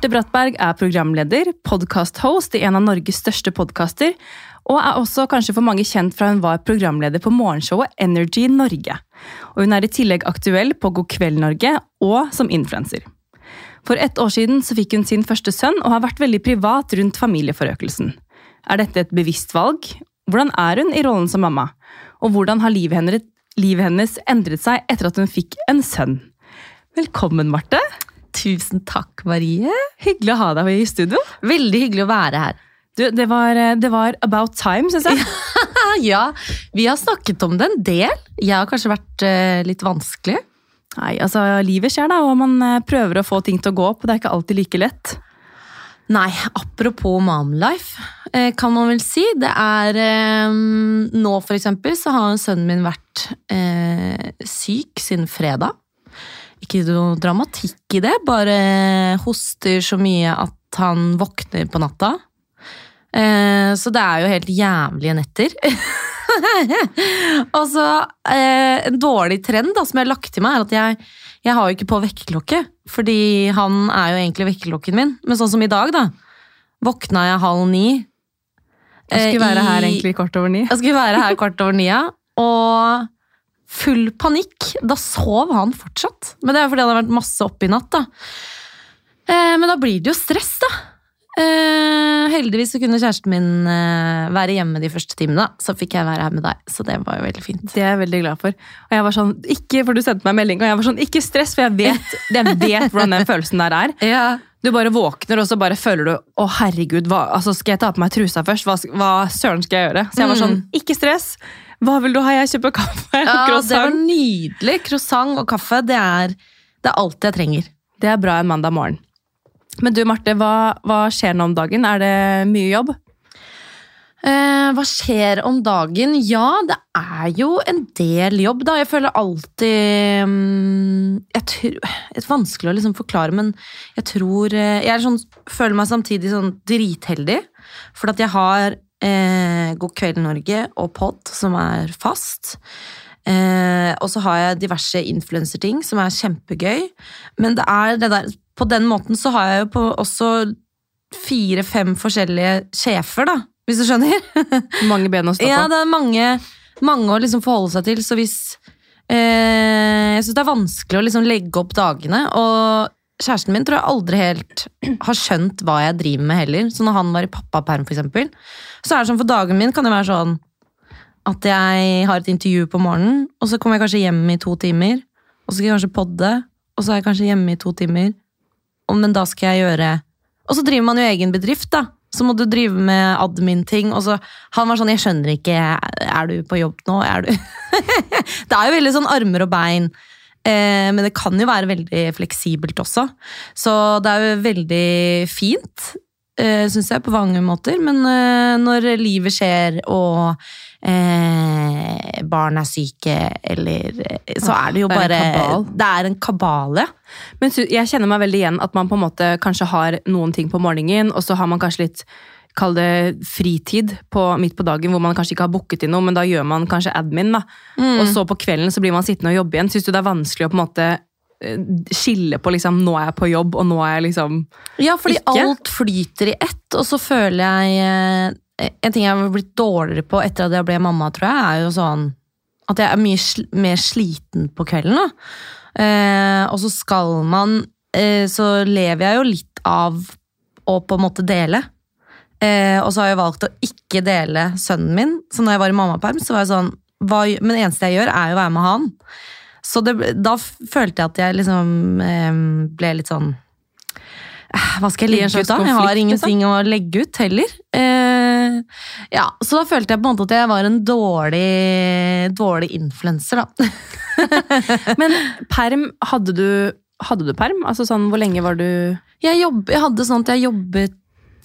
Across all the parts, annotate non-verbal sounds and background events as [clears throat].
Marte Brattberg er programleder, podkast-host i en av Norges største podkaster, og er også kanskje for mange kjent fra hun var programleder på morgenshowet Energy Norge. Og hun er i tillegg aktuell på God kveld Norge og som influenser. For ett år siden så fikk hun sin første sønn og har vært veldig privat rundt familieforøkelsen. Er dette et bevisst valg? Hvordan er hun i rollen som mamma? Og hvordan har livet hennes, endret seg etter at hun fikk en sønn? Velkommen, Marte. Tusen takk, Marie. Hyggelig å ha deg i studio. Veldig hyggelig å være her. Du, det var, det var about time, syns jeg. [laughs] ja, vi har snakket om det en del. Jeg har kanskje vært uh, litt vanskelig. Nei, altså livet skjer, da, og man eh, prøver å få ting til å gå opp. og Det er ikke alltid like lett. Nei, apropos momlife, eh, kan man vel si. Det er eh, Nå, for eksempel, så har sønnen min vært eh, syk siden fredag. Ikke noe dramatikk i det, bare hoster så mye at han våkner på natta. Eh, så det er jo helt jævlige netter. [laughs] og så eh, En dårlig trend da, som jeg har lagt til meg, er at jeg, jeg har jo ikke på vekkerklokke. Fordi han er jo egentlig vekkerklokken min. Men sånn som i dag, da. Våkna jeg halv ni. Jeg skulle være her egentlig kvart over ni. Jeg skulle være her kvart over ni, ja. Og full panikk. Da sov han fortsatt. Men det er fordi han har vært masse oppe i natt, da. Eh, men da blir det jo stress, da. Uh, heldigvis så kunne kjæresten min uh, være hjemme de første timene. Så fikk jeg være her med deg, så det var jo veldig fint. Det er jeg veldig glad for. Og jeg var sånn, ikke, for du sendte meg melding, og jeg var sånn, ikke stress, for jeg vet, [laughs] jeg vet hvordan den følelsen der er. Ja. Du bare våkner, og så bare føler du å herregud, hva, altså, skal jeg ta på meg trusa først? Hva, hva søren skal jeg gjøre? Så jeg var sånn, ikke stress. Hva vil du ha? Jeg kjøper kaffe. og Ja, det var nydelig. Croissant og kaffe, det er, det er alt jeg trenger. Det er bra en mandag morgen. Men du Marte, hva, hva, skjer nå om dagen? Er det mye jobb? Eh, hva skjer om dagen? Ja, det er jo en del jobb, da. Jeg føler alltid um, jeg tror, Det er vanskelig å liksom forklare, men jeg tror eh, Jeg sånn, føler meg samtidig sånn dritheldig. For at jeg har eh, God kveld Norge og pod, som er fast. Eh, og så har jeg diverse influenserting som er kjempegøy. Men det er det der På den måten så har jeg jo på også fire-fem forskjellige sjefer, da. Hvis du skjønner? [laughs] mange ben å stå på. Ja, det er mange, mange å liksom forholde seg til. Så hvis eh, Jeg syns det er vanskelig å liksom legge opp dagene. Og kjæresten min tror jeg aldri helt [clears throat] har skjønt hva jeg driver med heller. Så når han var i pappaperm, for eksempel, så er det sånn for dagen min kan det være sånn at jeg har et intervju på morgenen, og så kommer jeg kanskje hjem i to timer. Og så skal jeg kanskje podde, og så er jeg kanskje hjemme i to timer. Men da skal jeg gjøre Og så driver man jo egen bedrift, da. Så må du drive med admin-ting. Og så Han var sånn 'Jeg skjønner ikke. Er du på jobb nå? Er du [laughs] Det er jo veldig sånn armer og bein. Eh, men det kan jo være veldig fleksibelt også. Så det er jo veldig fint, eh, syns jeg, på mange måter. Men eh, når livet skjer og eh, barn er syke, eller Så er det jo bare Det er en kabale. Men jeg kjenner meg veldig igjen at man på en måte kanskje har noen ting på morgenen, og så har man kanskje litt Kall det fritid på, midt på dagen hvor man kanskje ikke har booket inn noe, men da gjør man kanskje admin. da. Mm. Og så på kvelden så blir man sittende og jobbe igjen. Syns du det er vanskelig å på en måte eh, skille på liksom, nå er jeg på jobb, og nå er jeg liksom Ja, fordi ikke? alt flyter i ett, og så føler jeg eh, en ting jeg har blitt dårligere på etter at jeg ble mamma, tror jeg, er jo sånn at jeg er mye sl mer sliten på kvelden. da. Eh, og så skal man eh, Så lever jeg jo litt av å på en måte dele. Eh, og så har jeg valgt å ikke dele sønnen min. Så når jeg var i mammaperm, så var jeg sånn hva, Men det eneste jeg gjør, er jo å være med han. Så det, da følte jeg at jeg liksom eh, ble litt sånn eh, hva skal jeg legge ut, da? Jeg har ingenting å legge ut heller. Eh, ja, Så da følte jeg på en måte at jeg var en dårlig, dårlig influenser, da. [laughs] Men perm, hadde du, hadde du perm? Altså sånn, Hvor lenge var du jeg, jobb, jeg hadde sånn at jeg jobbet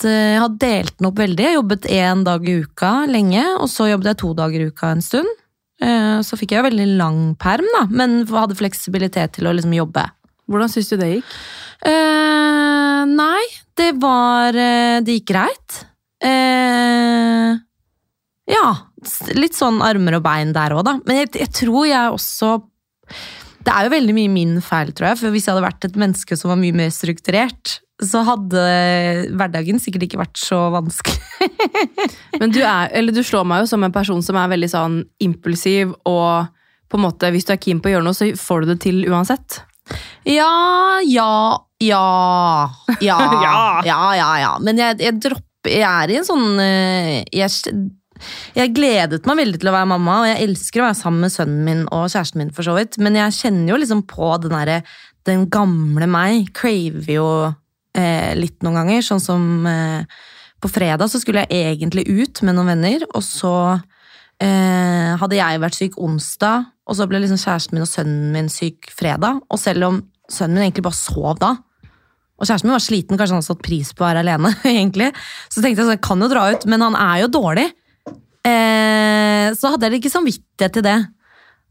Jeg har delt den opp veldig. Jeg jobbet én dag i uka lenge, og så jobbet jeg to dager i uka en stund. Eh, så fikk jeg veldig lang perm, da, men hadde fleksibilitet til å liksom jobbe. Hvordan syns du det gikk? Eh, nei, det var uh, Det gikk greit. Eh, ja, litt sånn armer og bein der òg, da. Men jeg, jeg, tror jeg også Det er jo veldig mye min feil, tror jeg. For hvis jeg hadde vært et menneske som var mye mer strukturert, så hadde hverdagen sikkert ikke vært så vanskelig. [laughs] Men du, er, eller du slår meg jo som en person som er veldig sånn impulsiv, og på en måte, hvis du er keen på å gjøre noe, så får du det til uansett. Ja, ja, ja, ja, [laughs] Ja. ja, ja, ja. Men jeg, jeg dropper Jeg er i en sånn eh, jeg, jeg gledet meg veldig til å være mamma, og jeg elsker å være sammen med sønnen min og kjæresten min, for så vidt. Men jeg kjenner jo liksom på den derre Den gamle meg craver jo eh, litt noen ganger. Sånn som eh, på fredag så skulle jeg egentlig ut med noen venner, og så eh, hadde jeg vært syk onsdag, og så ble liksom kjæresten min og sønnen min syk fredag. Og selv om sønnen min egentlig bare sov da, og kjæresten min var sliten, kanskje han hadde satt pris på å være alene, [laughs] egentlig, så tenkte jeg sånn, jeg kan jo dra ut, men han er jo dårlig. Eh, så hadde jeg ikke samvittighet til det.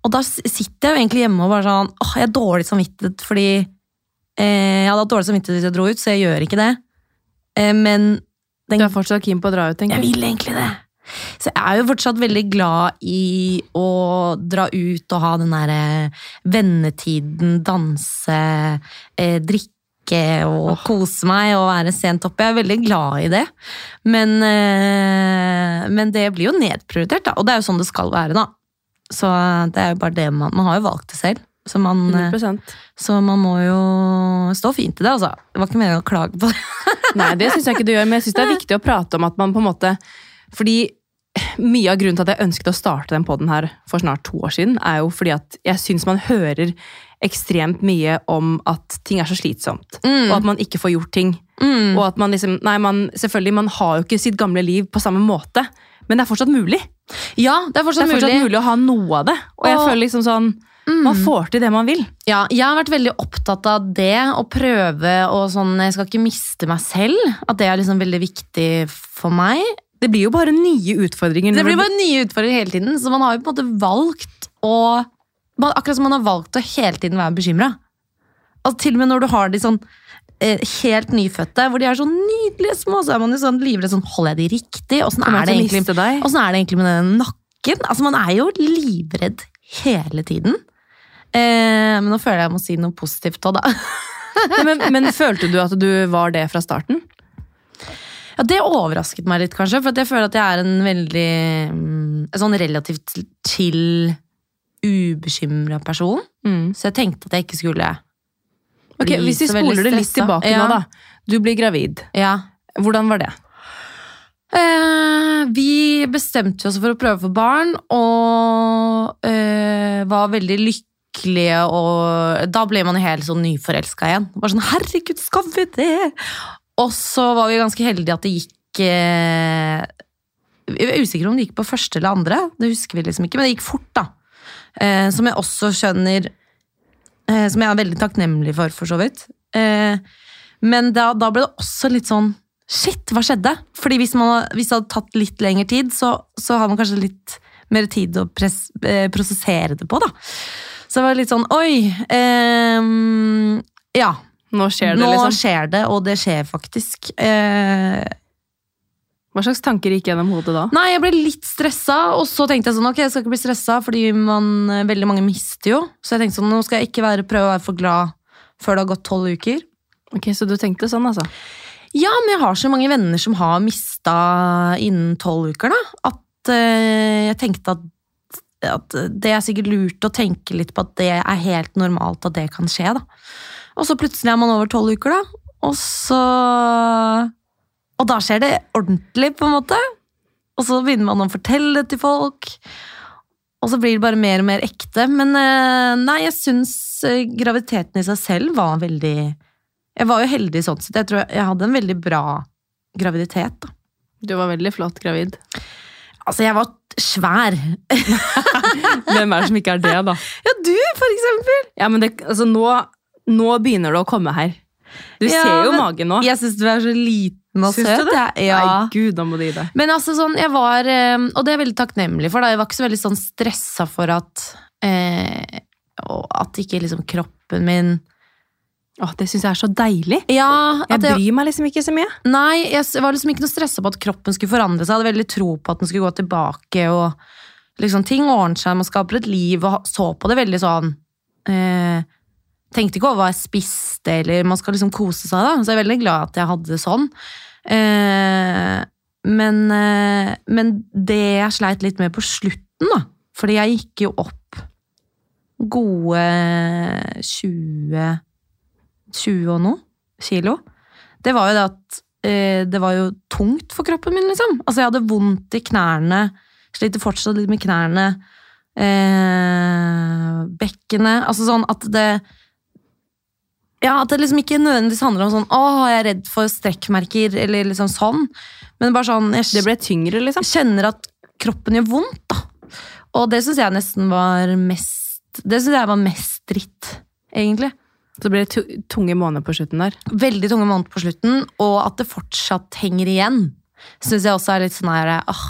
Og da sitter jeg jo egentlig hjemme og bare sånn åh, jeg har dårlig samvittighet fordi jeg hadde hatt dårlig samvittighet hvis jeg dro ut, så jeg gjør ikke det. Eh, men den Du er fortsatt keen på å dra ut, tenker jeg vil egentlig det. Så jeg er jo fortsatt veldig glad i å dra ut og ha den derre vennetiden, danse, eh, drikke og kose meg og være sent oppe. Jeg er veldig glad i det. Men, eh, men det blir jo nedprioritert, da. Og det er jo sånn det skal være, da. Så det er jo bare det man Man har jo valgt det selv. Så man, 100%. så man må jo stå fint i det, altså. Det var ikke meningen å klage på det. Nei, det syns jeg ikke du gjør, men jeg syns det er viktig å prate om at man på en måte Fordi mye av grunnen til at jeg ønsket å starte den poden her for snart to år siden, er jo fordi at jeg syns man hører ekstremt mye om at ting er så slitsomt, Mm. og at man ikke får gjort ting. Mm. Og at man liksom Nei, man, selvfølgelig, man har jo ikke sitt gamle liv på samme måte, men det er fortsatt mulig. Ja, det er fortsatt, Det er fortsatt mulig. mulig å ha noe av det. Og jeg Og- føler liksom sånn Man får til det man vil. Ja, jeg har vært veldig opptatt av det, å prøve og sånn Jeg skal ikke miste meg selv. At det er liksom veldig viktig for meg. Det blir jo bare nye utfordringer. Det blir bare nye utfordringer hele tiden, så man har jo på en måte valgt å Akkurat som man har valgt å hele tiden være bekymra. Altså, til og med når du har de sånn eh, helt nyfødte, hvor de er så nydelige små, så er man jo sånn livredd sånn Holder jeg de riktig? Åssen er, det egentlig- er det egentlig med den nakken? Altså, man er jo livredd hele tiden. Eh, men nå føler jeg jeg må si noe positivt òg, da. [laughs] Men, men følte du at du var det fra starten? Ja, Det overrasket meg litt, kanskje, for jeg føler at jeg er en veldig mm, en sånn relativt chill, ubekymra person. Så jeg tenkte at jeg ikke skulle bli Hvis vi spoler det litt tilbake ja. nå, da. Du blir gravid. Ja. Hvordan var det? Eh, vi bestemte oss for å prøve for barn, og eh, var veldig lykkelige, og da ble man helt sånn nyforelska igjen. Bare sånn 'herregud, skal vi det?' Og så var vi ganske heldige at det gikk eh, Jeg er usikker om det gikk på første eller andre, det husker vi liksom ikke, men det gikk fort, da. Eh, som jeg også skjønner eh, Som jeg er veldig takknemlig for, for så vidt. Eh, men da, da ble det også litt sånn Shit, hva skjedde? Fordi hvis, man, hvis det hadde tatt litt lengre tid, så, så har man kanskje litt mer tid å pres, eh, prosessere det på, da. Så det var litt sånn Oi! Um, ja. Nå skjer det, Nå liksom. skjer det, og det skjer faktisk. Uh, Hva slags tanker gikk gjennom hodet da? nei, jeg ble litt stressa, og så tenkte jeg sånn Ok, jeg skal ikke bli stressa, fordi man, veldig mange mister jo. Så jeg tenkte sånn, nå skal jeg ikke være, prøve å være for glad før det har gått tolv uker. Ok, Så du tenkte sånn, altså? Ja, men jeg har så mange venner som har mista innen tolv uker, da. At uh, jeg tenkte at, at det er sikkert lurt å tenke litt på at det er helt normalt at det kan skje, da. Og så plutselig er man over tolv uker, da. Og så Og da skjer det ordentlig, på en måte. Og så begynner man å fortelle det til folk. Og så blir det bare mer og mer ekte. Men eh, nei, jeg syns eh, graviditeten i seg selv var veldig Jeg var jo heldig sånn sett. Jeg tror jeg hadde en veldig bra graviditet. da. Du var veldig flott gravid. Altså, jeg var svær. [laughs] Hvem er det som ikke er det, da? Ja, du, for eksempel! Ja, men det, altså, nå, nå begynner det å komme her. Du Ja, ser jo men- magen nå. Jeg syns du er så liten og søt. Ja. Nei, gud, da må du gi det. Men altså sånn, jeg var eh, Og det er jeg veldig takknemlig for. Da. Jeg var ikke så veldig sånn stressa for at eh, At ikke liksom kroppen min Åh, det syns jeg er så deilig. Ja, Jeg jeg, bryr meg liksom ikke så mye. Nei, jeg var liksom ikke noe stressa på at kroppen skulle forandre seg. Jeg hadde veldig tro på at den skulle gå tilbake, og liksom ting ordnet seg. Man skaper et liv, og så på det veldig sånn eh, tenkte ikke over hva jeg spiste, eller man skal liksom kose seg, da. Så jeg er veldig glad at jeg hadde det sånn. Eh, men, eh, men det jeg sleit litt med på slutten, da, fordi jeg gikk jo opp gode 20 20 og noe kilo, det var jo det at eh, det var jo tungt for kroppen min, liksom. Altså, jeg hadde vondt i knærne, sliter fortsatt litt med knærne. Eh, bekkenet Altså sånn at det Ja, at det liksom ikke nødvendigvis handler om sånn 'Å, jeg er redd for strekkmerker', eller liksom sånn. Men bare sånn Jeg Det ble tyngre, liksom. kjenner at kroppen gjør vondt, da. Og det syns jeg nesten var mest Det syns jeg var mest dritt, egentlig. Så blir det tunge måneder på slutten der. Veldig tunge måneder på slutten, og at det fortsatt henger igjen, syns jeg også er litt sånn her åh.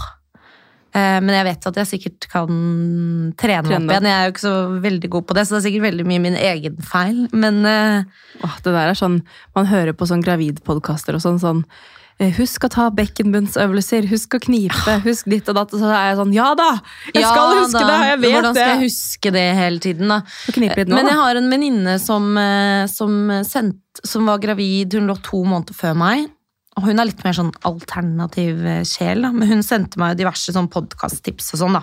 Eh, Men jeg vet at jeg sikkert kan trene Trene opp igjen. Jeg er jo ikke så veldig god på det, så det er sikkert veldig mye min egen feil. Men eh, Åh, det der er sånn, Man hører på sånn gravidpodkaster og sånn sånn Husk å ta bekkenbunnsøvelser, husk å knipe, husk ditt og datt. Og så er jeg sånn Ja da! Jeg ja skal huske da, det! Jeg vet det! Hvordan skal jeg huske det hele tiden, da? Litt nå, Men jeg har en venninne som, eh, som, som var gravid, hun lå to måneder før meg. Og hun er litt mer sånn alternativ eh, sjel, da. men hun sendte meg diverse sånn podkasttips og sånn. da.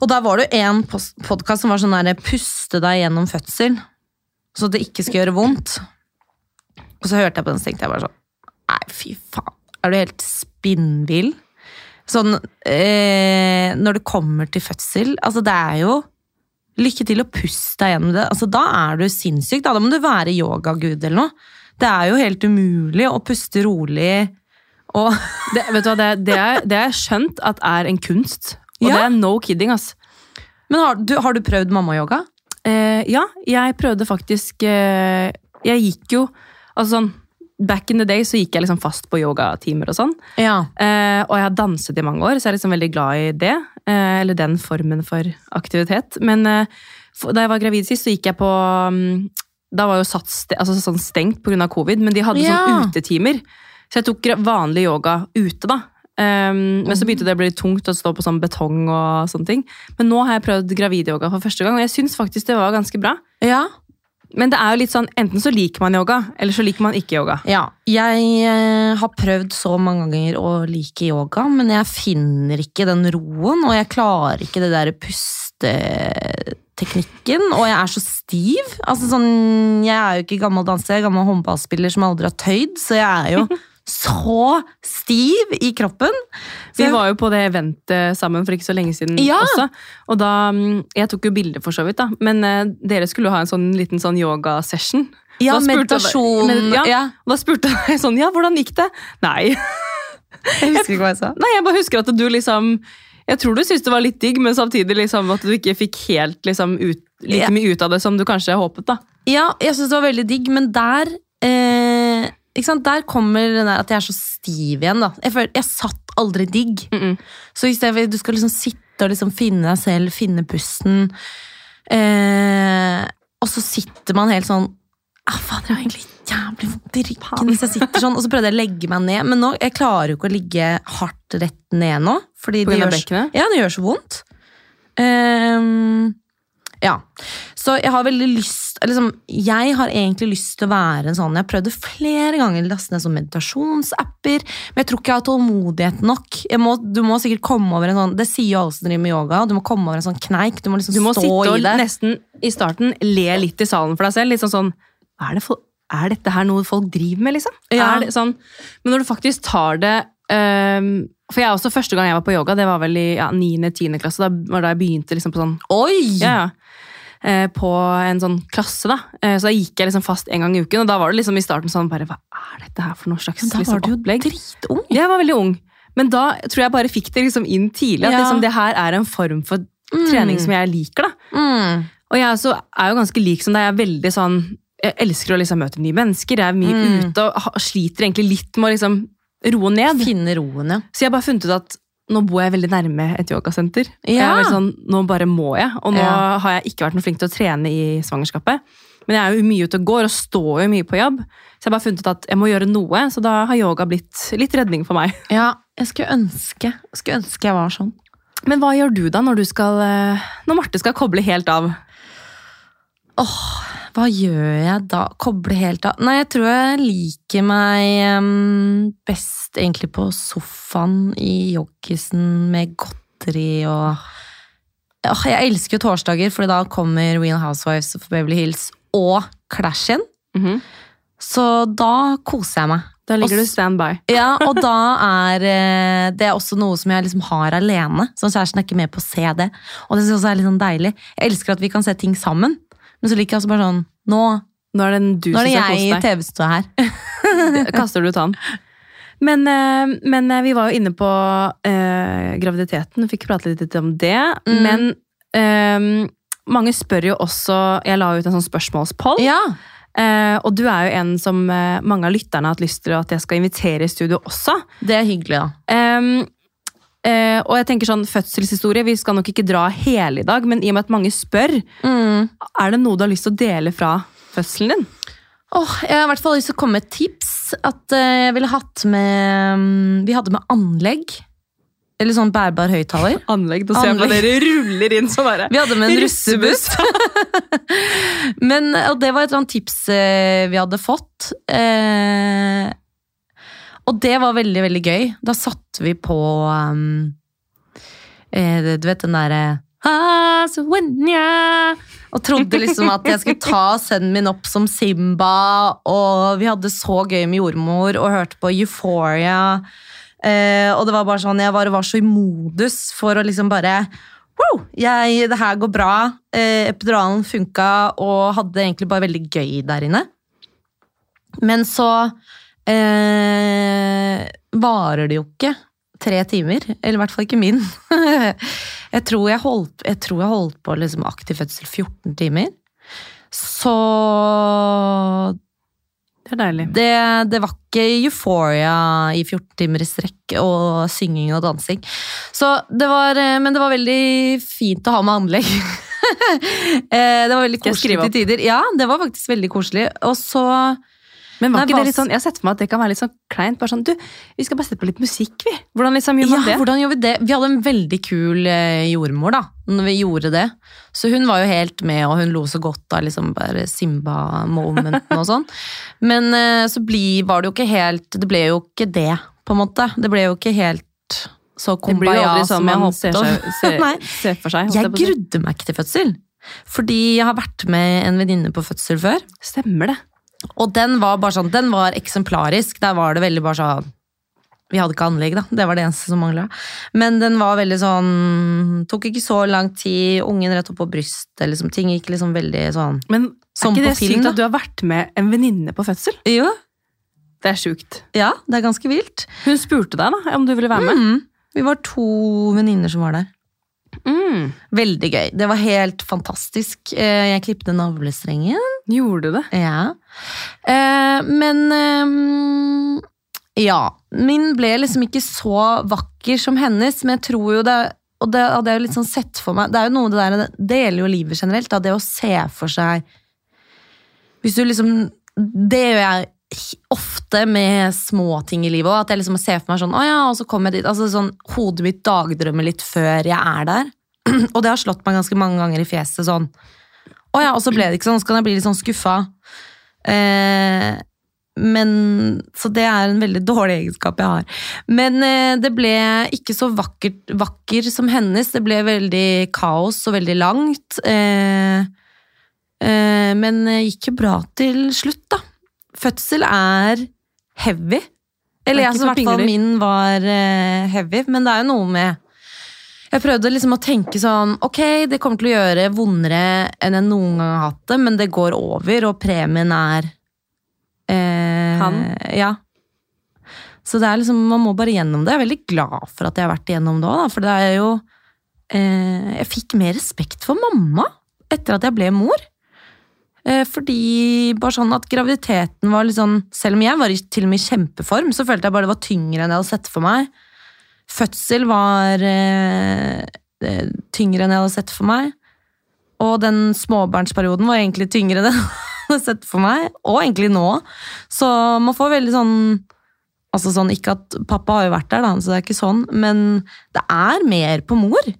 Og der var det jo en podkast som var sånn der 'puste deg gjennom fødsel', så det ikke skal gjøre vondt. Og så hørte jeg på den, så tenkte jeg bare sånn Nei, fy faen. Er du helt spinnvill? Sånn eh, Når det kommer til fødsel Altså, det er jo Lykke til å puste deg gjennom det. Altså, da er du sinnssyk. Da, da må du være yogagud eller noe. Det er jo helt umulig å puste rolig og Det, vet du hva, det, det, er, det er skjønt at er en kunst. Og Ja. det er no kidding, ass. Men har du, har du prøvd mammayoga? Eh, ja, jeg prøvde faktisk eh, Jeg gikk jo Altså sånn Back in the day så gikk jeg liksom fast på yogatimer og sånn. Ja. Eh, og jeg har danset i mange år, så jeg er liksom veldig glad i det. Eh, eller den formen for aktivitet. Men eh, for, da jeg var gravid sist, så gikk jeg på um, Da var jo Sats altså sånn stengt pga. covid, men de hadde Ja. sånn utetimer. Så jeg tok vanlig yoga ute, da. Um, men så begynte det å bli tungt å stå på sånn betong og sånne ting. Men nå har jeg prøvd gravidyoga for første gang, og jeg syns faktisk det var ganske bra. ja. Men det er jo litt sånn, enten så liker man yoga, eller så liker man ikke yoga. Ja, jeg eh, har prøvd så mange ganger å like yoga, men jeg finner ikke den roen, og jeg klarer ikke det der pusteteknikken, og jeg er så stiv. Altså sånn, jeg er jo ikke gammel danser, jeg er gammel håndballspiller som aldri har tøyd, så jeg er jo [laughs] så stiv i kroppen. Så Vi var jo på det eventet sammen for ikke så lenge siden Ja. også. Og da, mm, Jeg tok jo bilde, for så vidt, da. Men eh, dere skulle jo ha en sånn liten sånn yogasession. ja, meditasjon. Med, ja. ja. Da spurte jeg sånn Ja, hvordan gikk det? Nei. Jeg husker ikke hva jeg sa. Nei, jeg bare husker at du liksom Jeg tror du syntes det var litt digg, men samtidig liksom at du ikke fikk helt liksom ut, like mye ut av det som du kanskje håpet, da. Ja, jeg syns det var veldig digg, men der eh? Der kommer den der at jeg er så stiv igjen. da. Jeg, føler, jeg satt aldri digg. Mm -mm. Så i stedet for du skal liksom sitte og liksom finne deg selv, finne pusten eh, Og så sitter man helt sånn ah, Faen, jeg har egentlig jævlig vondt i ryggen hvis jeg sitter sånn. Og så prøvde jeg å legge meg ned, men nå, jeg klarer jo ikke å ligge hardt rett ned nå. Fordi det gjør, ja, det gjør så vondt. Eh, ja. Så jeg har veldig lyst liksom, Jeg har egentlig lyst til å være en sånn Jeg har prøvd det flere ganger, laste ned sånn meditasjonsapper. Men jeg tror ikke jeg har tålmodighet nok. Jeg må, du må sikkert komme over en sånn Det sier jo alle som driver med yoga. Du må komme over en sånn kneik. Du må liksom Du må stå sitte og nesten i starten le litt i salen for deg selv. Litt sånn sånn er, det for, er dette her noe folk driver med, liksom? Ja. Det sånn, men når du faktisk tar det um, For jeg også, første gang jeg var på yoga, det var vel i ja, 9.-10. klasse. Da var da jeg begynte liksom på sånn Oi! ja, ja. Eh, på en sånn klasse, da. Eh, så da gikk jeg liksom fast en gang i uken, og da var det liksom i starten sånn bare Hva er dette her for noe slags Men da liksom, var du jo opplegg? dritung. Jeg var veldig ung. Men da tror jeg bare fikk det liksom inn tidlig. At Ja. liksom, det her er en form for Mm. trening som jeg liker. da. Mm. Og jeg også er jo ganske lik som deg. Jeg er veldig sånn Jeg elsker å liksom møte nye mennesker. Jeg er mye Mm. ute og sliter egentlig litt med å liksom roe ned. Finne roen, ja. Så jeg har bare funnet ut at nå bor jeg veldig nærme et yogasenter. Ja. sånn, nå bare må jeg. Og nå Ja. har jeg ikke vært noe flink til å trene i svangerskapet. Men jeg er jo mye ute og går og står jo mye på jobb. Så jeg har bare funnet ut at jeg må gjøre noe, så da har yoga blitt litt redning for meg. Ja, jeg skulle ønske, skulle ønske jeg var sånn. Men hva gjør du da når du skal eh, Når Marte skal koble helt av? Hva gjør jeg da? Koble helt av? Nei, jeg tror jeg liker meg best egentlig på sofaen i joggisen med godteri og Jeg elsker jo torsdager, for da kommer Real Housewives of Beverly Hills og Clash in. Mm -hmm. Så da koser jeg meg. Da ligger Og du standby. [laughs] Ja, og da er eh, det er også noe som jeg liksom har alene. Så kjæresten er ikke med på å se det. Og det synes jeg også er litt sånn deilig. Jeg elsker at vi kan se ting sammen. Men så liker jeg også bare sånn Nå, Nå er det du nå er det jeg i. TV-stua her. [laughs] Kaster du ut han. Men, eh, men eh, vi var jo inne på eh, graviditeten, fikk prate litt om det. Mm. Men eh, mange spør jo også Jeg la ut en sånn spørsmålspoll. Ja. Eh, og du er jo en som eh, mange av lytterne har hatt lyst til at jeg skal invitere i studio også. Det er hyggelig, da. Eh, og jeg tenker sånn fødselshistorie, Vi skal nok ikke dra hele i dag, men i og med at mange spør, Mm. er det noe du har lyst til å dele fra fødselen din? Åh, jeg har i hvert fall lyst til å komme med et tips. At eh, jeg ville hatt med mm, Vi hadde med anlegg. Eller sånn bærbar høyttaler. [laughs] Anlegg. Da ser jeg på dere ruller inn så bare Vi hadde med en russebuss. [laughs] Men, og det var et eller annet tips eh, vi hadde fått. Eh, og det var veldig, veldig gøy. Da satte vi på um, eh, Du vet den derre Og trodde liksom at jeg skulle ta sønnen min opp som Simba, og vi hadde så gøy med jordmor og hørte på Euphoria. Eh, og det var bare sånn, jeg bare var så i modus for å liksom bare wow, jeg, det her går bra. Eh, epiduralen funka, og hadde egentlig bare veldig gøy der inne. Men så eh, varer det jo ikke tre timer. Eller i hvert fall ikke min. [laughs] jeg, tror jeg, holdt, jeg tror jeg holdt på liksom aktiv fødsel 14 timer. Så Det er deilig. det, det var ikke euphoria i 14 timer i strekk og synging og dansing. Så det var, eh, men det var veldig fint å ha med anlegg. [laughs] Eh, det var veldig koselig til tider. Ja, det var faktisk veldig koselig. Og så Men var Nei, ikke det litt sånn, Jeg har sett for meg at det kan være litt sånn kleint. bare sånn, du, Vi skal bare sette på litt musikk, vi. Hvordan liksom gjør Ja, det? hvordan gjør vi det? Vi hadde en veldig kul eh, jordmor da, når vi gjorde det. Så hun var jo helt med, og hun lo så godt av liksom bare Simba-momenten og sånn. [laughs] Men eh, så bli, var det jo ikke helt Det ble jo ikke det, på en måte. Det ble jo ikke helt så kumbaya sånn som jeg man ser, seg, [laughs] ser, for seg. Jeg grudde meg ikke til fødsel. Fordi jeg har vært med en venninne på fødsel før. Stemmer det. Og den var bare sånn, den var eksemplarisk. Der var det veldig bare sånn Vi hadde ikke anlegg, da. Det var det eneste som mangla. Men den var veldig sånn Tok ikke så lang tid. Ungen rett opp på brystet. Liksom, ting gikk liksom veldig sånn Men er ikke det film, sykt da. at du har vært med en venninne på fødsel? Jo, Det er sjukt. ja, det er ganske vilt. Hun spurte deg da, om du ville være med. Mm. Vi var to venninner som var der. Mm. Veldig gøy. Det var helt fantastisk. Eh, Jeg klippte navlestrengen. Gjorde du det? Ja. Eh, men ehm, Ja. Min ble liksom ikke så vakker som hennes, men jeg tror jo det Og det hadde jeg jo litt sånn sett for meg Det er jo noe det der Det gjelder jo livet generelt, da. Det å se for seg Hvis du liksom Det gjør jeg ofte med småting i livet òg. At jeg liksom ser for meg sånn Å ja, og så kommer jeg dit. Altså sånn Hodet mitt dagdrømmer litt før jeg er der. [clears throat] Og det har slått meg ganske mange ganger i fjeset sånn Å ja, og så ble det ikke sånn. Så kan jeg bli litt sånn skuffa. Eh, men Så det er en veldig dårlig egenskap jeg har. Men eh, det ble ikke så vakkert, vakker som hennes. Det ble veldig kaos og veldig langt. Eh, eh, men det gikk jo bra til slutt, da. Fødsel er heavy. Eller Det er jeg, ikke så i hvert fall min var eh, heavy, men det er jo noe med jeg prøvde liksom å tenke sånn Ok, det kommer til å gjøre vondere enn jeg noen gang har hatt det, men det går over, og premien er eh, Han? Ja. Så det er liksom, man må bare gjennom det. Jeg er veldig glad for at jeg har vært igjennom det òg, for det er jo eh, Jeg fikk mer respekt for mamma etter at jeg ble mor. Eh, fordi bare sånn at graviditeten var litt sånn Selv om jeg var i til og med i kjempeform, så følte jeg bare det var tyngre enn jeg hadde sett for meg. Fødsel var eh, eh, tyngre enn jeg hadde sett for meg. Og den småbarnsperioden var egentlig tyngre [laughs] enn jeg hadde sett for meg. Og egentlig nå. Så man får veldig sånn Altså sånn, Ikke at pappa har jo vært der, da, så det er ikke sånn, men det er mer på mor.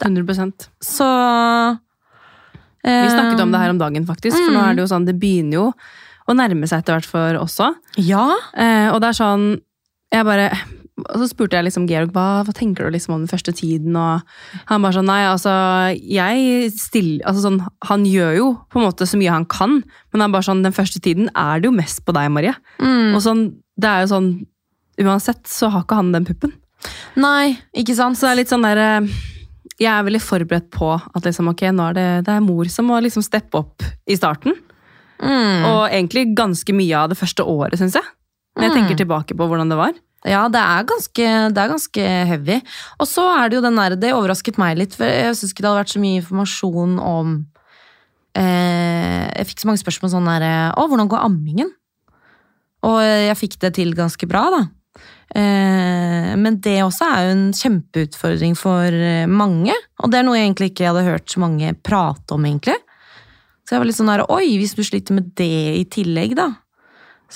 100% Så Vi snakket om det her om dagen, faktisk. For nå Mm. er det jo sånn, det begynner jo å nærme seg etter hvert for oss òg. Ja. Eh, og det er sånn Jeg bare Og så spurte jeg liksom Georg hva, hva tenker du liksom om den første tiden, og han bare sånn Nei, altså, jeg stiller Altså sånn, han gjør jo på en måte så mye han kan, men han bare sånn Den første tiden er det jo mest på deg, Marie. Mm. Og sånn, det er jo sånn Uansett så har ikke han den puppen. Nei, ikke sant? Så det er litt sånn der eh, Jeg er veldig forberedt på at liksom, ok, nå er det, det er mor som må liksom steppe opp i starten. Mm. Og egentlig ganske mye av det første året, syns jeg. Når jeg Mm. tenker tilbake på hvordan det var. Ja, det er ganske, det er ganske heavy. Og så er det jo den der, det overrasket meg litt, for jeg syns ikke det hadde vært så mye informasjon om eh, Jeg fikk så mange spørsmål sånn der Å, hvordan går ammingen? Og jeg fikk det til ganske bra, da. Eh, men det også er jo en kjempeutfordring for eh, mange. Og det er noe jeg egentlig ikke hadde hørt så mange prate om, egentlig. Så jeg var litt sånn der Oi, hvis du sliter med det i tillegg, da.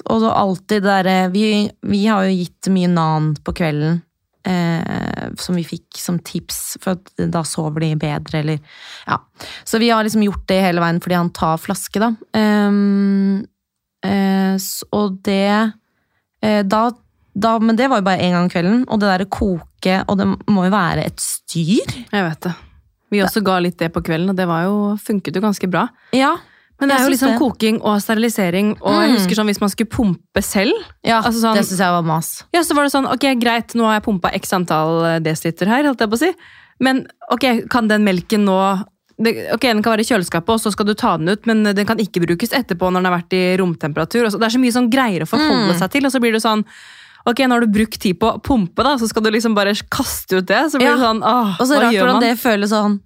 Og så alltid det derre vi, vi har jo gitt mye nan på kvelden. Eh, som vi fikk som tips, for at da sover de bedre, eller Ja. Så vi har liksom gjort det hele veien fordi han tar flaske, da. Eh, eh, og det eh, da, da Men det var jo bare én gang i kvelden, og det derre koke Og det må jo være et styr. Jeg vet det. Vi også ga litt det på kvelden, og det var jo, funket jo ganske bra. Ja. Men det er jo liksom det. koking og sterilisering, og jeg Mm. husker sånn hvis man skulle pumpe selv, ja Altså sånn- det syns jeg var mas. ja, så var det sånn, ok, greit, nå har jeg pumpa x antall eh, desiliter her, holdt jeg på å si, men ok, kan den melken nå ok, Den kan være i kjøleskapet, og så skal du ta den ut, men den kan ikke brukes etterpå når den har vært i romtemperatur. Det er så mye sånn greier å forholde Mm. seg til, og så blir det sånn Ok, nå har du brukt tid på å pumpe, da, så skal du liksom bare kaste ut det. Så blir Ja. det sånn, åh, Og så rart hvordan man? det føles sånn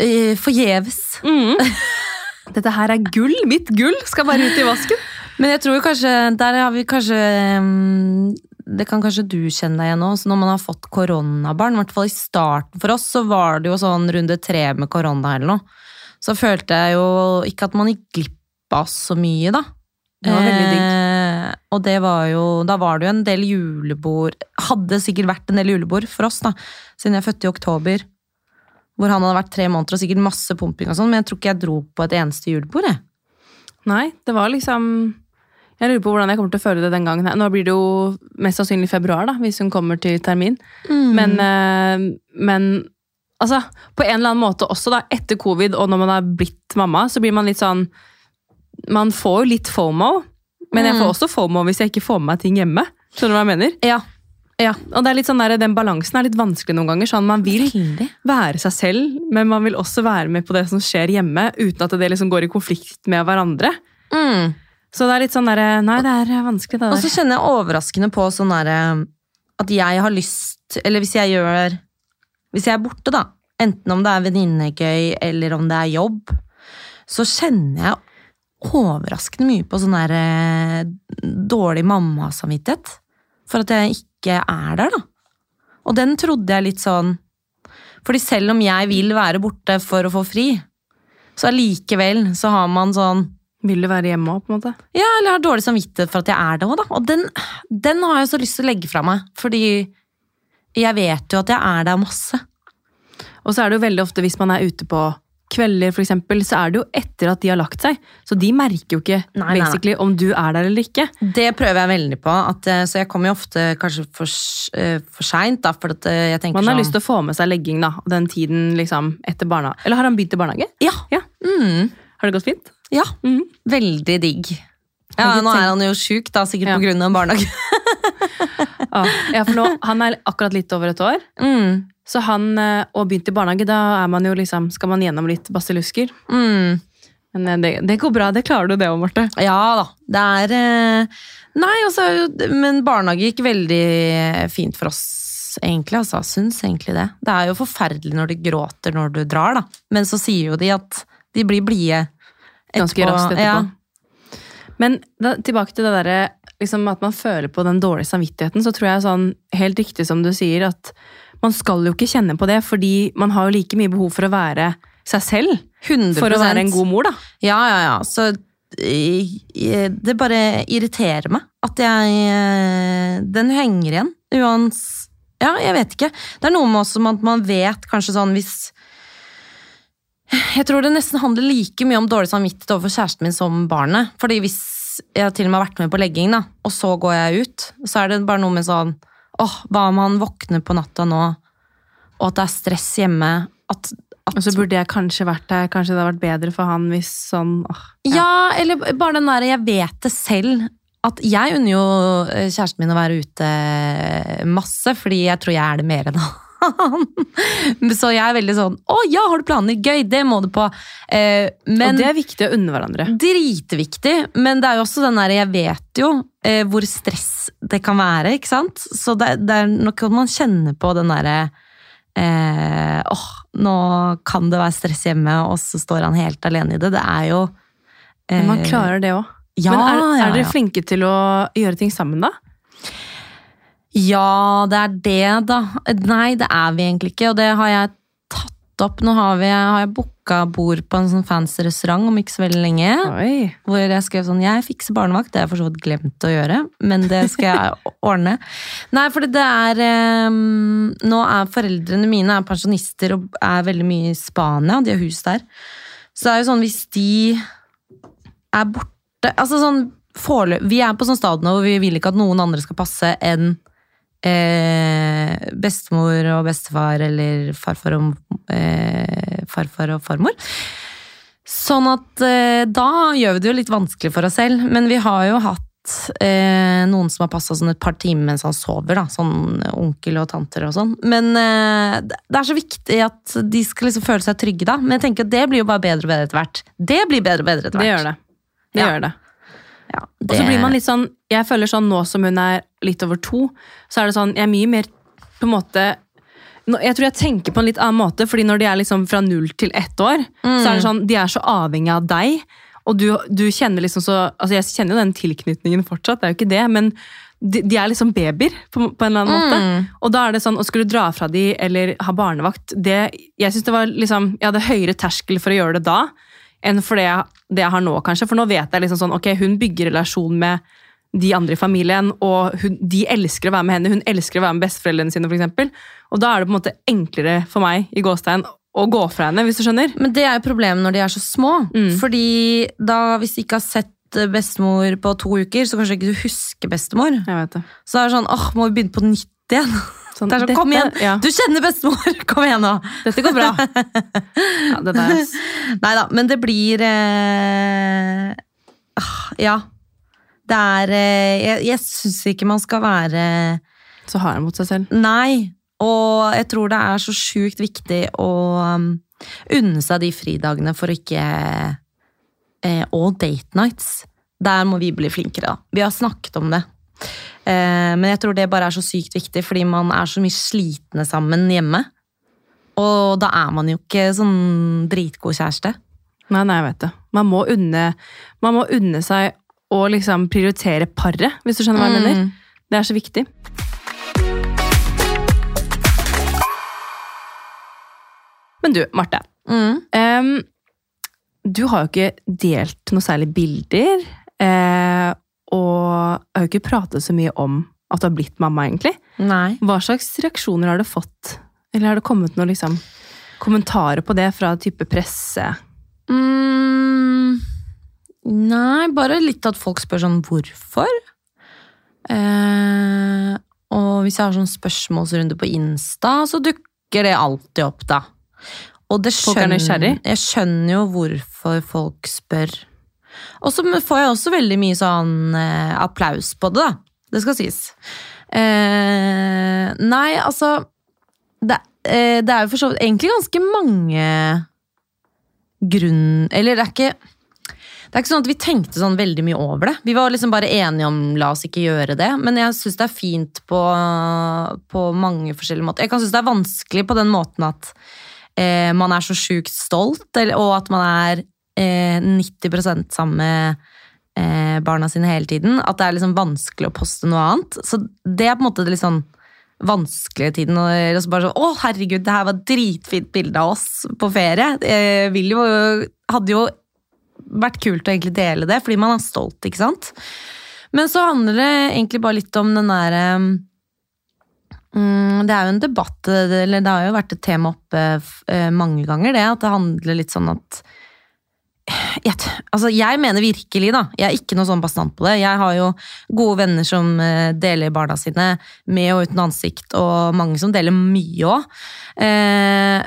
uh, forgjeves. Mm. [laughs] Dette her er gull. Mitt gull skal bare ut i vasken. Men jeg tror kanskje Der har vi kanskje mm, Det kan kanskje du kjenne deg igjen nå. Når man har fått koronabarn, i hvert fall i starten for oss, så var det jo sånn runde tre med korona eller noe. Så følte jeg jo ikke at man gikk glipp av så mye, da. Det var veldig digg. Og det var jo Da var det jo en del julebord Hadde sikkert vært en del julebord for oss, da. Siden jeg er født i oktober. Hvor han hadde vært tre måneder og sikkert masse pumping og sånn. Men jeg tror ikke jeg dro på et eneste julebord, jeg. Nei, det var liksom Jeg lurer på hvordan jeg kommer til å føle det den gangen. her. Nå blir det jo mest sannsynlig februar, da, hvis hun kommer til termin. Mm. Men, eh, men altså, på en eller annen måte også, da, etter covid og når man har blitt mamma, så blir man litt sånn Man får jo litt fomo, men jeg Mm. får også fomo hvis jeg ikke får med meg ting hjemme. Skjønner du hva jeg mener? Ja. Ja. Og sånn der, Den balansen er litt vanskelig noen ganger. sånn Man vil Veldig. være seg selv, men man vil også være med på det som skjer hjemme, uten at det liksom går i konflikt med hverandre. Mm. Så det er litt sånn derre Nei, det er vanskelig, det Og så kjenner jeg overraskende på sånn derre At jeg har lyst Eller hvis jeg gjør Hvis jeg er borte, da. Enten om det er venninnegøy eller om det er jobb. Så kjenner jeg overraskende mye på sånn derre dårlig mammasamvittighet. For at jeg ikke er der, da. Og den trodde jeg litt sånn Fordi selv om jeg vil være borte for å få fri, så allikevel så har man sånn Vil du være hjemme òg, på en måte? ja, eller har dårlig samvittighet for at jeg er det òg, da. Og den, den har jeg så lyst til å legge fra meg, fordi jeg vet jo at jeg er der masse. Og så er det jo veldig ofte hvis man er ute på kvelder, for eksempel, så er det jo etter at de har lagt seg. Så de merker jo ikke Nei, nei, nei. om du er der eller ikke. Det prøver jeg veldig på, at, eh, så jeg kommer jo ofte kanskje for, eh, for seint, for at eh, jeg tenker Man har sånn lyst til å få med seg legging da, den tiden liksom etter barna. Eller har han begynt i barnehage? Ja. Ja. Mm, Har det gått fint? ja. Mm. Veldig digg. Ja, nå er han jo sjuk, da, sikkert Ja. av barnehage. [laughs] Ah, ja, for nå, Han er akkurat litt over et år. Mm, Så han, eh, og begynt i barnehage, da er man jo liksom, skal man gjennom litt basillusker. mm. Men eh, det, det går bra, det klarer du det òg, Marte. Ja da. Det er eh, Nei, altså, men barnehage gikk veldig fint for oss, egentlig. Altså, syns egentlig det. Det er jo forferdelig når de gråter når du drar, da. Men så sier jo de at de blir blide Ganske raskt etterpå. Ja. Men da, tilbake til det derre liksom at man føler på den dårlige samvittigheten, så tror jeg sånn, helt riktig som du sier, at man skal jo ikke kjenne på det, fordi man har jo like mye behov for å være seg selv. 100 For å være en god mor, da. Ja, ja, ja. Så det bare irriterer meg at jeg eh, Den henger igjen. Uans... Ja, jeg vet ikke. Det er noe med også at man vet kanskje sånn hvis Jeg tror det nesten handler like mye om dårlig samvittighet overfor kjæresten min som barnet. Fordi hvis jeg til og med har vært med på legging, da, og så går jeg ut, så er det bare noe med sånn åh, hva om han våkner på natta nå, og at det er stress hjemme? At, at Og så burde jeg kanskje vært der. Kanskje det hadde vært bedre for han hvis sånn åh, Ja, eller bare den der jeg vet det selv. At jeg unner jo eh, kjæresten min å være ute masse, fordi jeg tror jeg er det mer enn han. Så jeg er veldig sånn Å ja, har du planer? Gøy, det må du på. Eh, men Og det er viktig å unne hverandre. Dritviktig, men det er jo også den der Jeg vet jo eh, hvor stress det kan være, ikke sant? Så det, det er nok man kjenner på den derre eh, åh, nå kan det være stress hjemme, og så står han helt alene i det. Det er jo eh, Men man klarer det òg. ja, Men er, er dere ja. flinke til å gjøre ting sammen, da? Ja, det er det, da. Nei, det er vi egentlig ikke, og det har jeg tatt opp. Nå har, vi, har jeg booka bord på en sånn fancy restaurant om ikke så veldig lenge. Oi. Hvor jeg skrev sånn Jeg fikser barnevakt. Det har jeg for så vidt glemt å gjøre, men det skal jeg [laughs] ordne. Nei, fordi det er um, Nå er foreldrene mine er pensjonister og er veldig mye i Spania. De har hus der. Så det er jo sånn hvis de er borte Altså sånn forløp, Vi er på sånn stadion hvor vi vil ikke at noen andre skal passe enn eh, bestemor og bestefar eller farfar og, eh, farfar og farmor. Sånn at eh, da gjør vi det jo litt vanskelig for oss selv, men vi har jo hatt eh, noen som har passa sånn et par timer mens han sover, da. Sånn onkel og tanter og sånn. Men eh, det det er så viktig at de skal liksom føle seg trygge, da. Men jeg tenker at det blir jo bare bedre og bedre etter hvert. Det blir bedre og bedre etter hvert. Det gjør det. Det Ja. gjør det. Ja, Og så blir man litt sånn Jeg føler sånn nå som hun er litt over to, så er det sånn Jeg er mye mer på en måte jeg tror jeg tenker på en litt annen måte, fordi når de er liksom fra null til ett år, så er det sånn, de er så avhengig av deg. Og du, du kjenner liksom så altså Jeg kjenner jo den tilknytningen fortsatt, det er jo ikke det, men de, de er liksom babyer på, på en eller annen måte. Og da er det sånn, å skulle dra fra de eller ha barnevakt det, Jeg synes det var liksom, jeg hadde høyere terskel for å gjøre det da enn for det det jeg har nå, kanskje. For nå vet jeg liksom sånn, ok, hun bygger relasjon med de andre i familien, og hun, de elsker å være med henne. Hun elsker å være med besteforeldrene sine, eksempel. Og da er det på en måte enklere for meg i gåstein å gå fra henne, hvis du skjønner. Men det er jo problemet når de er så små. Mm. Fordi da, hvis de ikke har sett eh, bestemor på to uker, så kanskje ikke du husker bestemor. Jeg vet det. Så er det sånn åh, må vi begynne på nytt igjen? [laughs] Sånn, Det er sånn, dette- kom igjen! Ja, Du kjenner bestemor! [laughs] Kom igjen nå! dette går bra. [laughs] Ja, det der. Nei da, men det blir eh, ah, Ja. Det er eh, Jeg, jeg syns ikke man skal være Så hard mot seg selv. Nei. Og jeg tror det er så sjukt viktig å um, unne seg de fridagene for å ikke eh, Og date nights. Der må vi bli flinkere, da. Vi har snakket om det. Eh, men jeg tror det bare er så sykt viktig, fordi man er så mye slitne sammen hjemme. Og da er man jo ikke sånn dritgod kjæreste. Nei, nei, jeg vet det. Man må unne, man må unne seg å liksom prioritere paret, hvis du skjønner hva jeg mener. Mm. Det er så viktig. Men du, Marte. Mm. Um, du har jo ikke delt noe særlig bilder, eh, og jeg har jo ikke pratet så mye om at du har blitt mamma, egentlig. Nei. Hva slags reaksjoner har du fått? Eller har det kommet noen liksom, kommentarer på det fra type presse? Mm, nei, bare litt at folk spør sånn hvorfor. Eh, og hvis jeg har sånn spørsmålsrunde på Insta, så dukker det alltid opp, da. Og det er skjønner, jeg skjønner jo hvorfor folk spør. Og så får jeg også veldig mye sånn eh, applaus på det, da. Det skal sies. Eh, nei, altså det, eh, det er jo for så vidt egentlig ganske mange grunn... Eller det er ikke det er ikke sånn at vi tenkte sånn veldig mye over det. Vi var liksom bare enige om la oss ikke gjøre det. Men jeg syns det er fint på, på mange forskjellige måter. Jeg kan synes det er vanskelig på den måten at eh, man er så sjukt stolt, eller, og at man er eh, 90 sammen med eh, barna sine hele tiden. At det er liksom vanskelig å poste noe annet. Så det er på en måte litt sånn vanskelige tiden. Og så bare sånn, å herregud, det her var et dritfint bilde av oss på ferie. Eh, jo, hadde jo vært kult å egentlig dele det, fordi man er stolt, ikke sant? Men så handler det egentlig bare litt om den derre Mm, det er jo en debatt, eller det har jo vært et tema oppe eh, mange ganger, det. At det handler litt sånn at altså jeg mener virkelig, da. Jeg er ikke noe sånn bastant på det. Jeg har jo gode venner som eh, deler barna sine med og uten ansikt, og mange som deler mye òg. Eh,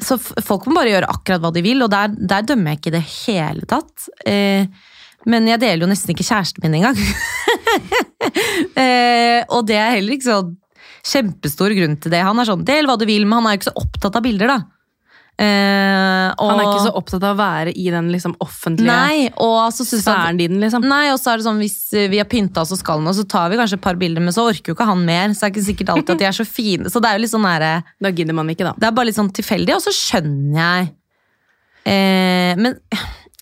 så folk må bare gjøre akkurat hva de vil, og der, der dømmer jeg ikke i det hele tatt. Eh, men jeg deler jo nesten ikke kjæresten min engang. [laughs] eh, og det er heller ikke sånn kjempestor grunn til det. Han er sånn, del hva du vil, men han er jo ikke så opptatt av bilder, da. Eh, og, Han er ikke så opptatt av å være i den liksom offentlige Nei, og så synes sfæren din, liksom. Nei, og så er det sånn hvis vi har pynta oss og skal noe, så tar vi kanskje et par bilder, men så orker jo ikke han mer. Så det er ikke sikkert alltid at de er så fine. Så det er jo litt sånn nære Da gidder man ikke, da. Det er bare litt sånn tilfeldig, og så skjønner jeg eh, Men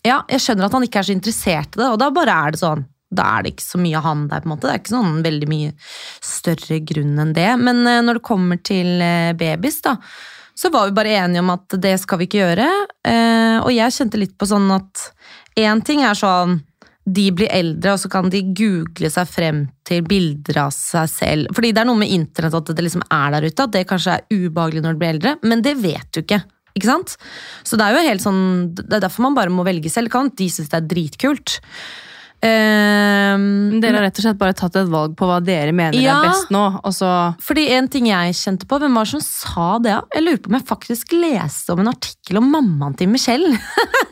ja, jeg skjønner at han ikke er så interessert i det, og da bare er det sånn. Da er det ikke så mye av han der, på en måte. Det er ikke sånn veldig mye større grunn enn det. Men eh, når det kommer til eh, babys, da, så var vi bare enige om at det skal vi ikke gjøre. Eh, og jeg kjente litt på sånn at én ting er sånn de blir eldre, og så kan de google seg frem til bilder av seg selv. Fordi det er noe med internett at det liksom er der ute, at det kanskje er ubehagelig når du blir eldre, men det vet du ikke. Ikke sant? Så det er jo helt sånn, det er derfor man bare må velge selv. Kan de synes det er dritkult. Ehm, Dere har rett og slett bare tatt et valg på hva dere mener Ja. er best nå, og så Fordi en ting jeg kjente på, hvem var det som sa det? Jeg lurer på om jeg faktisk leste om en artikkel om mammaen til Michelle.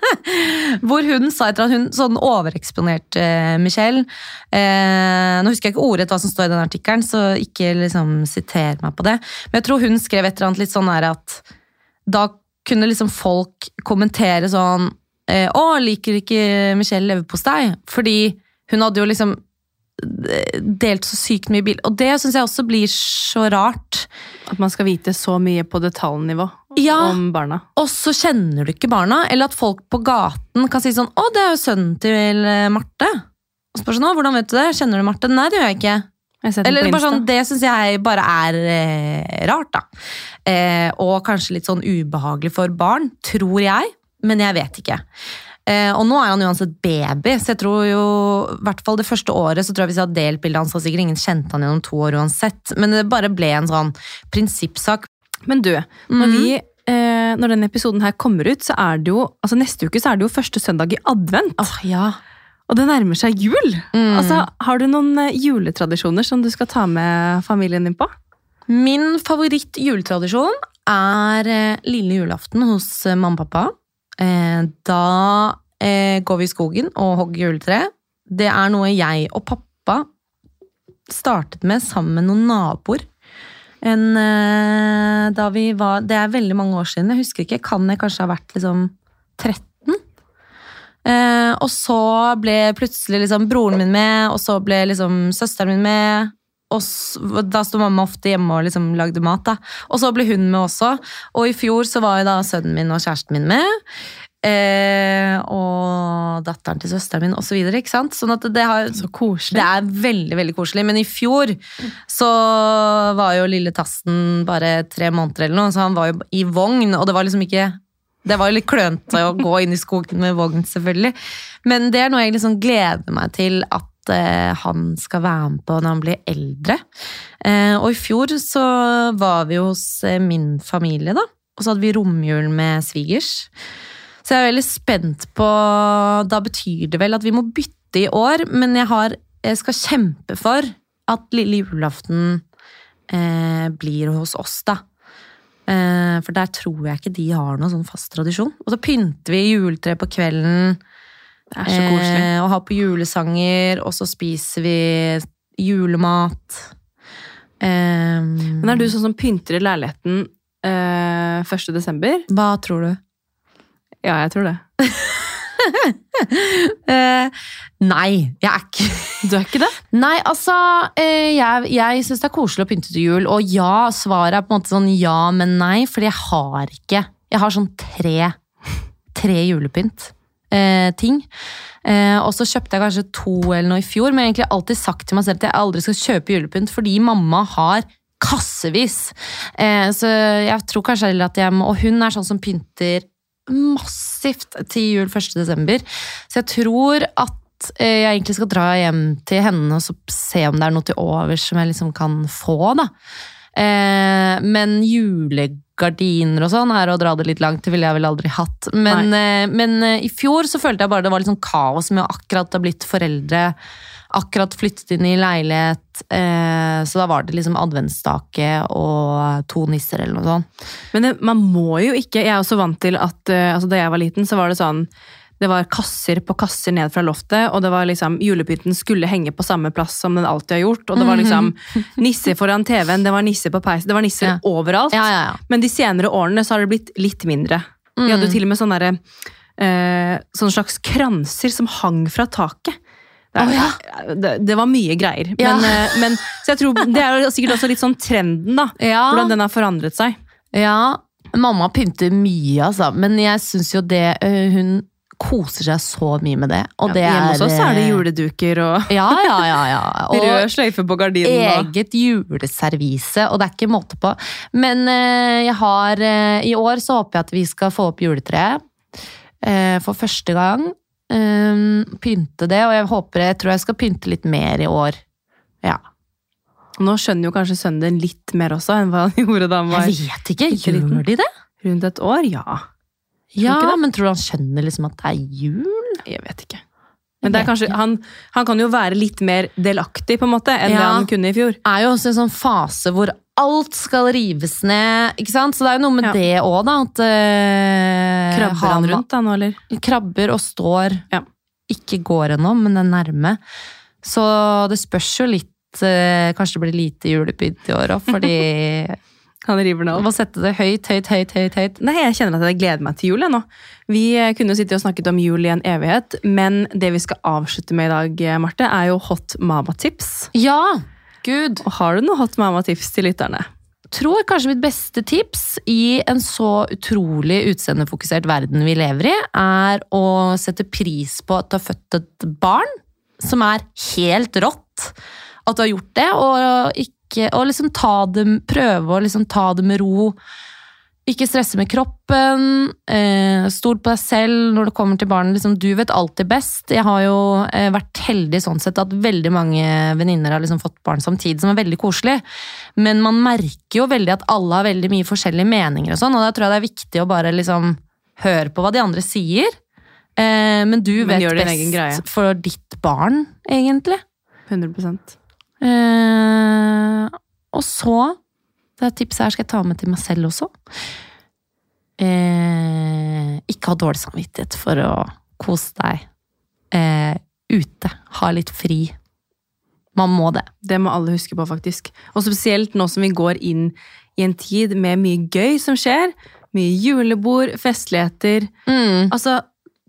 [laughs] Hvor hun sa etter at hun sånn overeksponerte eh, Michelle. Eh, nå husker jeg ikke ordrett hva som står i den artikkelen, så ikke liksom siter meg på det. Men jeg tror hun skrev et eller annet litt sånn her at da kunne liksom folk kommentere sånn eh, Å, liker ikke Michelle leverpostei? Fordi hun hadde jo liksom eh, delt så sykt mye bil. Og det syns jeg også blir så rart. at man skal vite så mye på detaljnivå Ja. om barna. Og så kjenner du ikke barna, eller at folk på gaten kan si sånn 'Å, det er jo sønnen til eh, Marte'. Og spør sånn hvordan vet du det? Kjenner du Marte?' Nei, det gjør jeg ikke. Jeg Eller bare sånn, Det syns jeg bare er eh, rart, da. Eh, og kanskje litt sånn ubehagelig for barn, tror jeg. Men jeg vet ikke. Eh, og nå er han uansett baby, så jeg tror jo i hvert fall det første året så tror jeg hvis jeg hadde delt bildet hans, så sikkert ingen kjente han gjennom to år uansett. Men det bare ble en sånn prinsippsak. Men du, når, Mhm. vi, eh, når denne episoden her kommer ut, så er det jo altså neste uke så er det jo første søndag i advent. Åh, ja. Og det nærmer seg jul! Mm. Altså, Har du noen eh, juletradisjoner som du skal ta med familien din på? Min favoritt juletradisjon er eh, lille julaften hos mamma og pappa. Eh, da eh, går vi i skogen og hogger juletre. Det er noe jeg og pappa startet med sammen med noen naboer. En, eh, da vi var, det er veldig mange år siden. Jeg husker ikke. Kan jeg kanskje ha vært liksom 13? Eh, og så ble plutselig liksom broren min med, og så ble liksom søsteren min med. Og da sto mamma ofte hjemme og liksom lagde mat. da. Og så ble hun med også. Og i fjor så var jo da sønnen min og kjæresten min med. Eh, og datteren til søsteren min osv. Ikke sant? Sånn at det, har, Så koselig. det er veldig veldig koselig. Men i fjor så var jo lille Tassen bare tre måneder eller noe, så han var jo i vogn, og det var liksom ikke det var jo litt klønete å gå inn i skogen med vogn, selvfølgelig. Men det er noe jeg liksom gleder meg til at eh, han skal være med på når han blir eldre. Eh, og i fjor så var vi hos eh, min familie, da. Og så hadde vi romjul med svigers. Så jeg er veldig spent på Da betyr det vel at vi må bytte i år, men jeg, har, jeg skal kjempe for at lille julaften eh, blir hos oss, da. For der tror jeg ikke de har noen sånn fast tradisjon. Og så pynter vi juletreet på kvelden Det er så koselig. eh, og har på julesanger, og så spiser vi julemat. Eh, Men er du sånn som pynter i leiligheten eh, 1. desember? Hva tror du? Ja, jeg tror det. [laughs] Eh, nei, jeg er ikke Du er ikke det? Nei, altså, eh, jeg, jeg syns det er koselig å pynte til jul. Og ja, svaret er på en måte sånn ja, men nei, fordi jeg har ikke Jeg har sånn tre, tre julepynt. Eh, ting. Eh, og så kjøpte jeg kanskje to eller noe i fjor, men jeg har egentlig alltid sagt til meg selv at jeg aldri skal kjøpe julepynt fordi mamma har kassevis. Eh, så jeg tror kanskje heller at jeg må Og hun er sånn som pynter massivt til jul 1. desember. Så jeg tror at eh, jeg egentlig skal dra hjem til henne og se om det er noe til overs som jeg liksom kan få. da. Eh, men julegardiner og sånn er å dra det litt langt. Det ville jeg vel aldri hatt. Men, eh, men eh, i fjor så følte jeg bare det var litt sånn kaos med å akkurat ha blitt foreldre. Akkurat flyttet inn i leilighet. Eh, så da var det liksom adventsstake og to nisser eller noe sånt. Men det, man må jo ikke Jeg er også vant til at altså Da jeg var liten, så var det sånn det var kasser på kasser ned fra loftet, og det var liksom, julepynten skulle henge på samme plass som den alltid har gjort. Og det var liksom nisser foran TV-en, det var nisser på peisen, det var nisser Ja. overalt. Ja, ja, ja. Men de senere årene så har det blitt litt mindre. Vi hadde jo til og med sånne, der, eh, sånne slags kranser som hang fra taket. Det, er- Å, det, det var mye greier. Ja. Men, eh, men, så jeg tror det er jo sikkert også litt sånn trenden, da. Ja. Hvordan den har forandret seg. Ja, mamma pynter mye, altså. Men jeg syns jo det øh, Hun koser seg så mye med det. Og det Hjemme hos oss er det øh, juleduker og Ja, ja, ja. ja. [laughs] rød sløyfe på gardinen. Og, eget juleservise, og det er ikke måte på. Men øh, jeg har øh, I år så håper jeg at vi skal få opp juletreet for første gang. Pynte det, og jeg håper jeg tror jeg skal pynte litt mer i år. Ja. nå skjønner jo kanskje sønnen din litt mer også enn hva han [laughs] gjorde da han var Jeg vet ikke, gjør de det? rundt et år. Ja, Ja, men tror du han skjønner liksom at det er jul? jeg vet ikke. Men det er kanskje, han, han kan jo være litt mer delaktig på en måte enn det han kunne i fjor. Det er jo også en sånn fase hvor alt skal rives ned, ikke sant? Så det er jo noe med Ja. det òg, da. At eh, Krabber han rundt da nå, eller? Krabber og står. Ja. Ikke går ennå, men er nærme. Så det spørs jo litt eh, Kanskje det blir lite julepynt i år òg, fordi [laughs] Han river det opp. sette det høyt, høyt, høyt, høyt. høyt. Nei, jeg kjenner at jeg gleder meg til jul jeg, nå. Vi eh, kunne jo sittet og snakket om jul i en evighet, men det vi skal avslutte med i dag, eh, Marte, er jo hot mama-tips. Ja! Gud. Og har du noe hot mama-tips til lytterne? tror kanskje mitt beste tips i en så utrolig utseendefokusert verden vi lever i, er å sette pris på at du har født et barn, som er helt rått. At du har gjort det, og, ikke, og liksom ta det, prøve å liksom ta det med ro. Ikke stresse med kroppen. Eh, Stol på deg selv når det kommer til barnet. Liksom, du vet alltid best. Jeg har jo eh, vært heldig sånn sett at veldig mange venninner har liksom fått barn samtidig, som er veldig koselig. Men man merker jo veldig at alle har veldig mye forskjellige meninger, og sånn, og da tror jeg det er viktig å bare liksom høre på hva de andre sier. Eh, men du Men vet best for ditt barn, egentlig. 100 Eh, og så Det tipset her skal jeg ta med til meg selv også. Eh, ikke ha dårlig samvittighet for å kose deg eh, ute. Ha litt fri. Man må det. Det må alle huske på, faktisk. Og spesielt nå som vi går inn i en tid med mye gøy som skjer. Mye julebord, festligheter. Mm. Altså,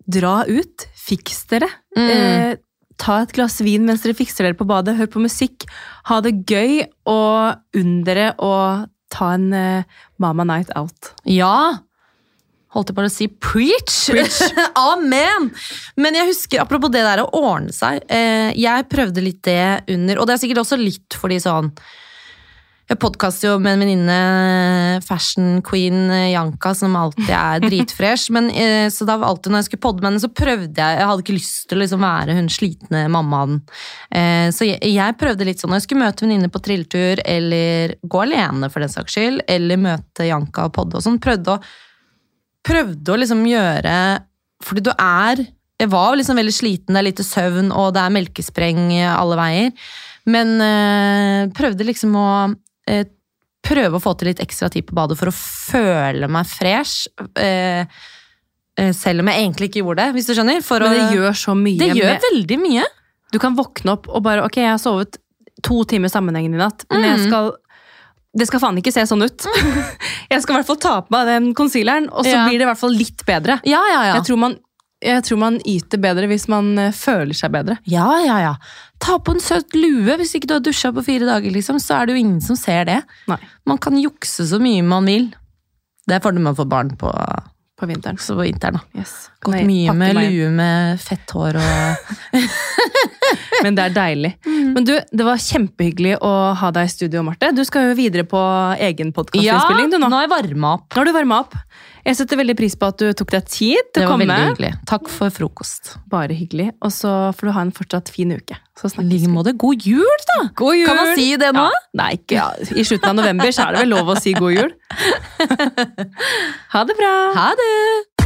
dra ut. Fiks dere. Mm. Ta et glass vin mens dere fikser dere på badet. Hør på musikk. Ha det gøy, og unn dere å ta en uh, mama night out. Ja! Holdt jeg bare å si preach! [laughs] Amen! Men jeg husker, apropos det der å ordne seg, eh, jeg prøvde litt det under Og det er sikkert også litt fordi sånn Jeg podkaster jo med en venninne, fashion queen eh, Janka, som alltid er dritfresh. Men, eh, så da alltid når jeg skulle podde med henne, så prøvde jeg Jeg hadde ikke lyst til å liksom være hun slitne mammaen. Eh, så jeg, jeg prøvde litt sånn når jeg skulle møte venninner på trilletur, eller gå alene for den saks skyld, eller møte Janka og podde og sånn, prøvde å prøvde å liksom gjøre Fordi du er Jeg var liksom veldig sliten, det er lite søvn, og det er melkespreng alle veier. Men øh, prøvde liksom å øh, Prøve å få til litt ekstra tid på badet for å føle meg fresh. øh, øh, selv om jeg egentlig ikke gjorde det, hvis du skjønner. For Men det å, gjør så mye. det gjør med, veldig mye. du kan våkne opp og bare Ok, jeg har sovet to timer sammenhengende i natt, men jeg Mm. skal det skal faen ikke se sånn ut. [laughs] jeg skal i hvert fall ta på meg den concealeren, og så Ja. blir det i hvert fall litt bedre. Ja, ja, ja. Jeg, tror man, jeg tror man yter bedre hvis man eh, føler seg bedre. Ja, ja, ja. Ta på en søt lue. Hvis ikke du har dusja på fire dager, liksom, så er det jo ingen som ser det. Nei. Man kan jukse så mye man vil. Det er fordelen med å få barn på, På vinteren. så på vinteren. da. Yes. Gått Nei, mye med meg lue med fett hår og [laughs] Men det er deilig. Men du, det var kjempehyggelig å ha deg i studio, Marte. Du skal jo videre på egen podkastinnspilling, du nå. nå har jeg varma opp. Nå har du varma opp. Jeg setter veldig pris på at du tok deg tid til å komme. Det var veldig hyggelig. Takk for frokost. Bare hyggelig. Og så får du ha en fortsatt fin uke. Så snakkes like måte. God jul, da! God jul! Kan man si det nå? Ja. Nei, ikke ja. I slutten av november så er det vel lov å si god jul. [laughs] ha det bra! Ha det!